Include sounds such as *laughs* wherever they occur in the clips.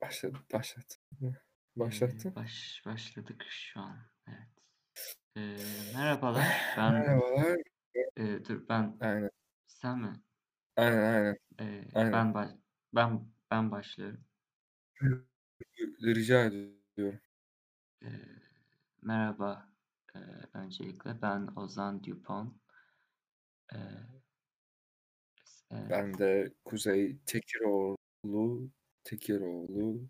Başladı, başlat. Başlattın. baş başladık şu an. Evet. Eee, merhabalar. *laughs* Ben, Merhabalar. eee, dur ben Aynen. sen mi? Aynen, aynen. Eee, Aynen. ben baş ben ben başlıyorum. Rica ediyorum. Eee, merhaba, eee, öncelikle ben Ozan Dupont. Eee, s eee Ben de Kuzey Tekiroğlu Tekiroğlu.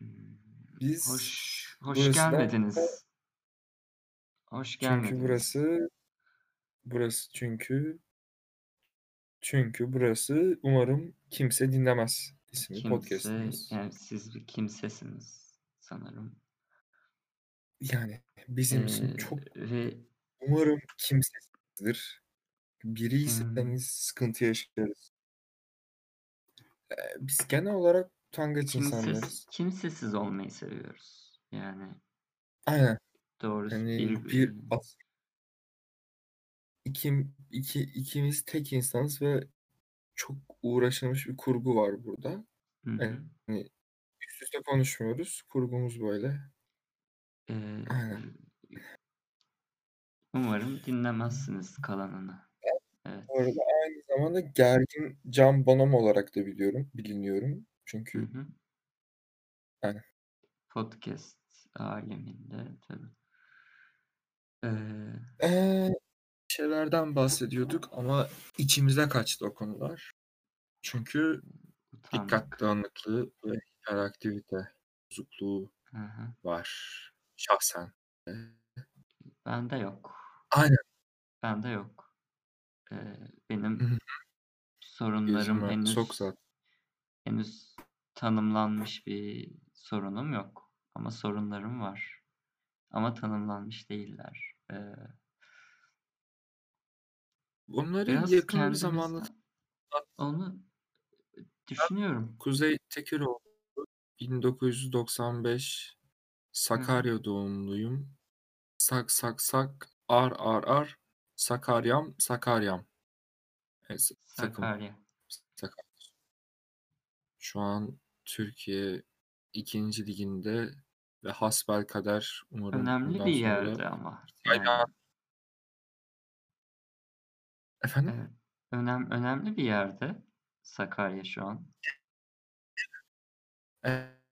Imm, Biz hoş hoş burası da gelmediniz. Hoş Çünkü gelmediniz. burası burası çünkü çünkü burası umarım kimse dinlemez isimli Kimse, podcast'imiz. yani siz bir kimsesiniz sanırım. Yani bizim için Eee, çok ve umarım kimsesizdir. Kim Biriyseniz sıkıntı yaşarız. Eee, biz genel olarak utangaç Kimses insanlarız. kimsesiz olmayı seviyoruz. Yani Aynen. doğrusu Hani bir bir as İkim iki ikimiz tek insanız ve çok uğraşılmış bir kurgu var burada. Hı hı. Hani üst üste konuşmuyoruz. Kurgumuz böyle. Eee, Aynen. umarım dinlemezsiniz kalanını. Evet. bu arada aynı zamanda gergin Can Bonomo olarak da biliyorum biliniyorum. Hı Çünkü hı. Aynen. Podcast aleminde tabii. Eee, bir şeylerden bahsediyorduk ama içimize kaçtı o konular. Çünkü dikkat Utandık. dağınıklığı ve hiperaktivite bozukluğu Hı hı. var şahsen. Bende yok. Aynen. Bende yok. Benim sorunlarım sok henüz zaten. henüz tanımlanmış bir sorunum yok ama sorunlarım var. Ama tanımlanmış değiller. Eee Bunları Biraz yakın bir zamanda kendimizden onu düşünüyorum. Kuzey Tekiroğlu, 1995 Hı hı. Sakarya doğumluyum. Sak sak sak, ar ar ar, Sakaryam Sakaryam. Evet, takım. Sakarya. Sakarya. Şu an Türkiye 2. liginde ve hasbelkader umarım Önemli bir yerde ama. Yani Efendim? Evet. Önem önemli bir yerde Sakarya şu an.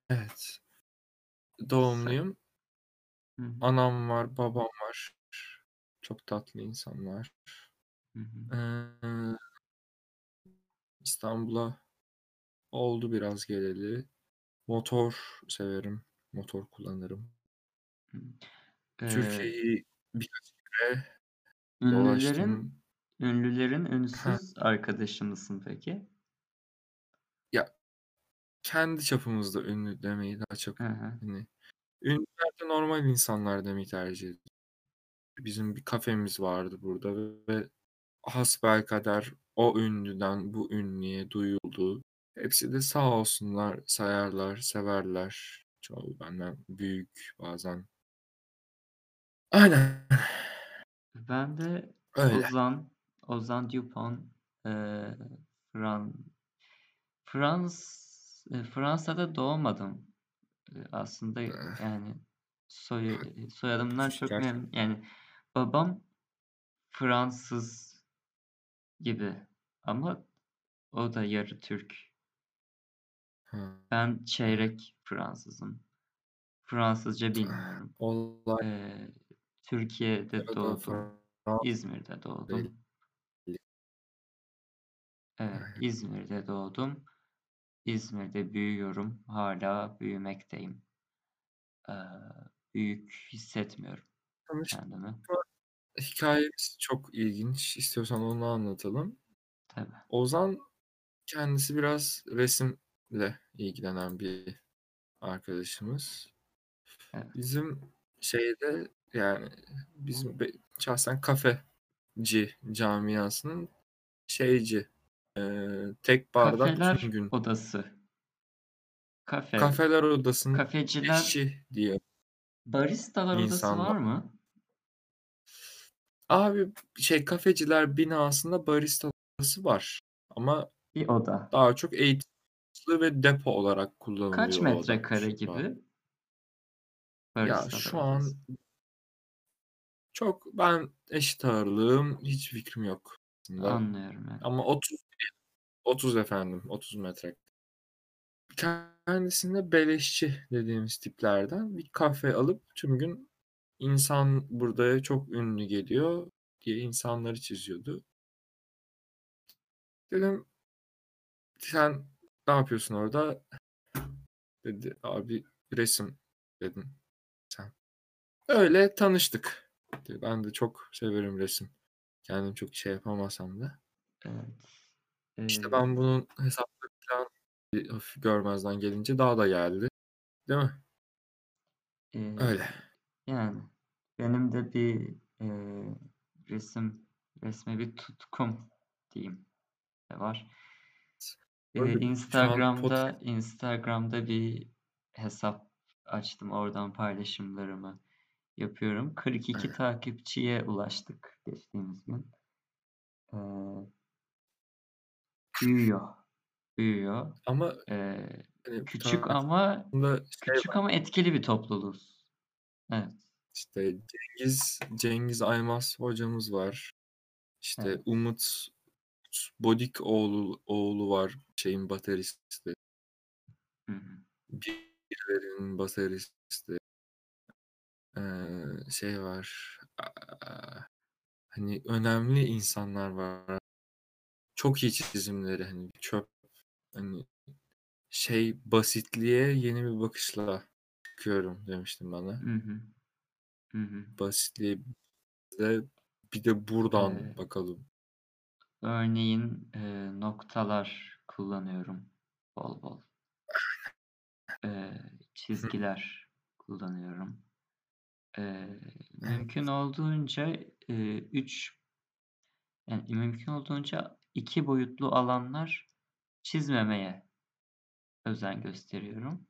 Evet. Doğumluyum. Hı. Anam var, babam var. Çok tatlı insanlar. Hı hı. Eee İstanbul'a oldu biraz geleli. Motor severim. Motor kullanırım. Eee Türkiye'yi birkaç kere Ünlülerin dolaştım. ünlülerin ünsüz arkadaşı mısın peki? Ya, kendi çapımızda ünlü demeyi daha çok, hani, ünlüler de normal insanlar demeyi tercih ediyorum. Bizim bir kafemiz vardı burada ve hasbelkader o ünlüden bu ünlüye duyuldu. Hepsi de sağ olsunlar, sayarlar, severler. Çoğu benden büyük bazen. Aynen. Ben de Öyle. Ozan Ozan Dupont, eee, Fran Frans eee, Fransa'da doğmadım. Eee, aslında Eh. yani soy soyadımdan çok memnun yani babam Fransız gibi ama o da yarı Türk. Ha. Ben çeyrek Fransızım. Fransızca bilmiyorum. Olay Eee, Türkiye'de doğdum. İzmir'de doğdum. Evet. İzmir'de doğdum. İzmir'de büyüyorum. Hâlâ büyümekteyim. Eee, büyük hissetmiyorum kendimi. Tanışma hikâyemiz çok ilginç. İstiyorsan onu anlatalım. Tabii. Ozan kendisi biraz resimle ilgilenen bir arkadaşımız. Evet. Bizim şeyde, yani, bizim şahsen kafeci camiasının şeyci, eee, tek bardak tüm Kafeler gün odası. Kafe. Kafeler odasının Kafeciler eşi diye Baristalar odası insanlar. var mı? Abi, şey, kafeciler binasında barista odası var ama Bir oda. daha çok eğitim ve depo olarak Kaç kullanılıyor o oda metrekare şu an. gibi? Ya, şu an çok ben eşit ağırlığım, hiç fikrim yok aslında. Anlıyorum, evet. Ama 30 diyelim. 30 efendim, 30 metre Kendisine beleşçi dediğimiz tiplerden bir kafe alıp tüm gün insan buraya çok ünlü geliyor diye insanları çiziyordu. Dedim "Sen ne yapıyorsun orada?" Dedi, "Abi resim." dedim. "Sen" Öyle tanıştık. Ben de çok severim resim. Kendim çok şey yapamasam da. Evet. İşte, Eee ben bunun hesapları görmezden gelince daha da geldi. Değil mi? Eee, Öyle. Yani benim de bir, eee, resim resme bir tutkum diyeyim de var. Öyle. Podcast Instagram'da Instagram'da bir hesap açtım. Oradan paylaşımlarımı yapıyorum. 42 Evet. takipçiye ulaştık geçtiğimiz gün. Eee Büyüyor, büyüyor. Ama Eee, hani küçük ama takipçilerinde şey küçük var. ama etkili bir topluluğuz. Evet. İşte, Cengiz Cengiz Aymaz hocamız var. İşte, Evet. Umut Bodikoğlu oğlu var şeyin bateristi. Hı hı. Birilerinin bateristi. Eee, şey var, hani önemli insanlar var. Çok iyi çizimleri, hani çöp, hani şey basitliğe yeni bir bakışla bakıyorum demiştin bana. Hı hı. Hı hı. Basitliğe bir de buradan Eee bakalım. Örneğin, eee, noktalar kullanıyorum bol bol. Hı. çizgiler kullanıyorum. Evet. mümkün olduğunca, eee, 3 yani mümkün olduğunca 2 boyutlu alanlar çizmemeye özen gösteriyorum.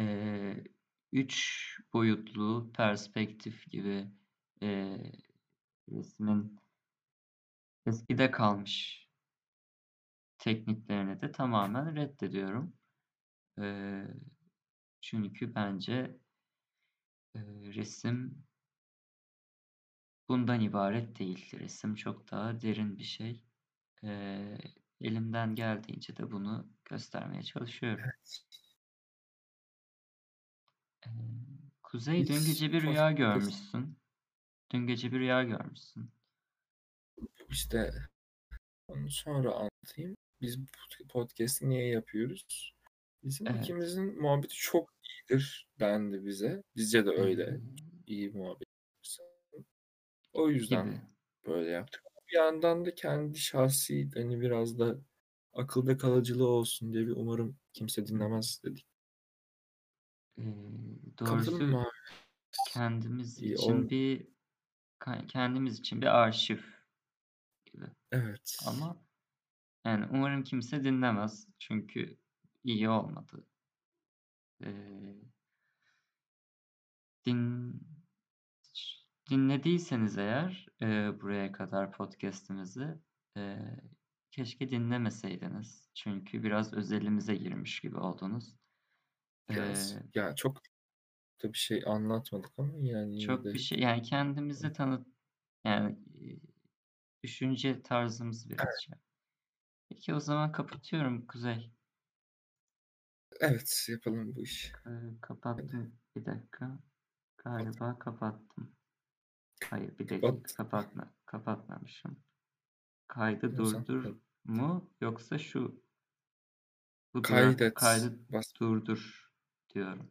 Eee, 3 boyutlu perspektif gibi, eee, resmin eskide kalmış tekniklerini de tamamen reddediyorum. Eee, çünkü bence eee, resim bundan ibaret değil. Resim çok daha derin bir şey. Eee, elimden geldiğince de bunu göstermeye çalışıyorum. Evet. Eee, Kuzey, dün gece bir rüya podcast görmüşsün. Dün gece bir rüya görmüşsün. İşte, onu sonra anlatayım. Biz bu podcast'i niye yapıyoruz? Bizim Evet. ikimizin muhabbeti çok iyidir dendi bize. Bizce de Eee öyle. İyi muhabbet O yüzden Gibi. böyle yaptık. Bir yandan da kendi şahsi, hani, biraz da akılda kalıcılığı olsun diye bir umarım kimse dinlemez dedik. Eee, doğrusu mı abi? kendimiz İyi için oldu. bir ka kendimiz için bir arşiv gibi. Evet. Ama yani umarım kimse dinlemez. Çünkü iyi olmadı. Eee din dinlediyseniz eğer, eee, buraya kadar podcast'imizi, eee, keşke dinlemeseydiniz. Çünkü biraz özelimize girmiş gibi oldunuz. Biraz, Eee ya, çok da bir şey anlatmadık ama yani yine Çok bir de şey yani kendimizi tanıt yani, eee, düşünce tarzımızı biraz Evet. şey Peki o zaman kapatıyorum Kuzey. Evet, yapalım bu işi. Eee, Hadi. kapattım. Bir dakika. Kapat. Galiba kapattım. Hayır, bir dakika. Kapat. Kapatma kapatmamışım. Kaydı O zaman durdur mu yoksa şu bu Kaydet. kaydı Bas. durdur diyorum.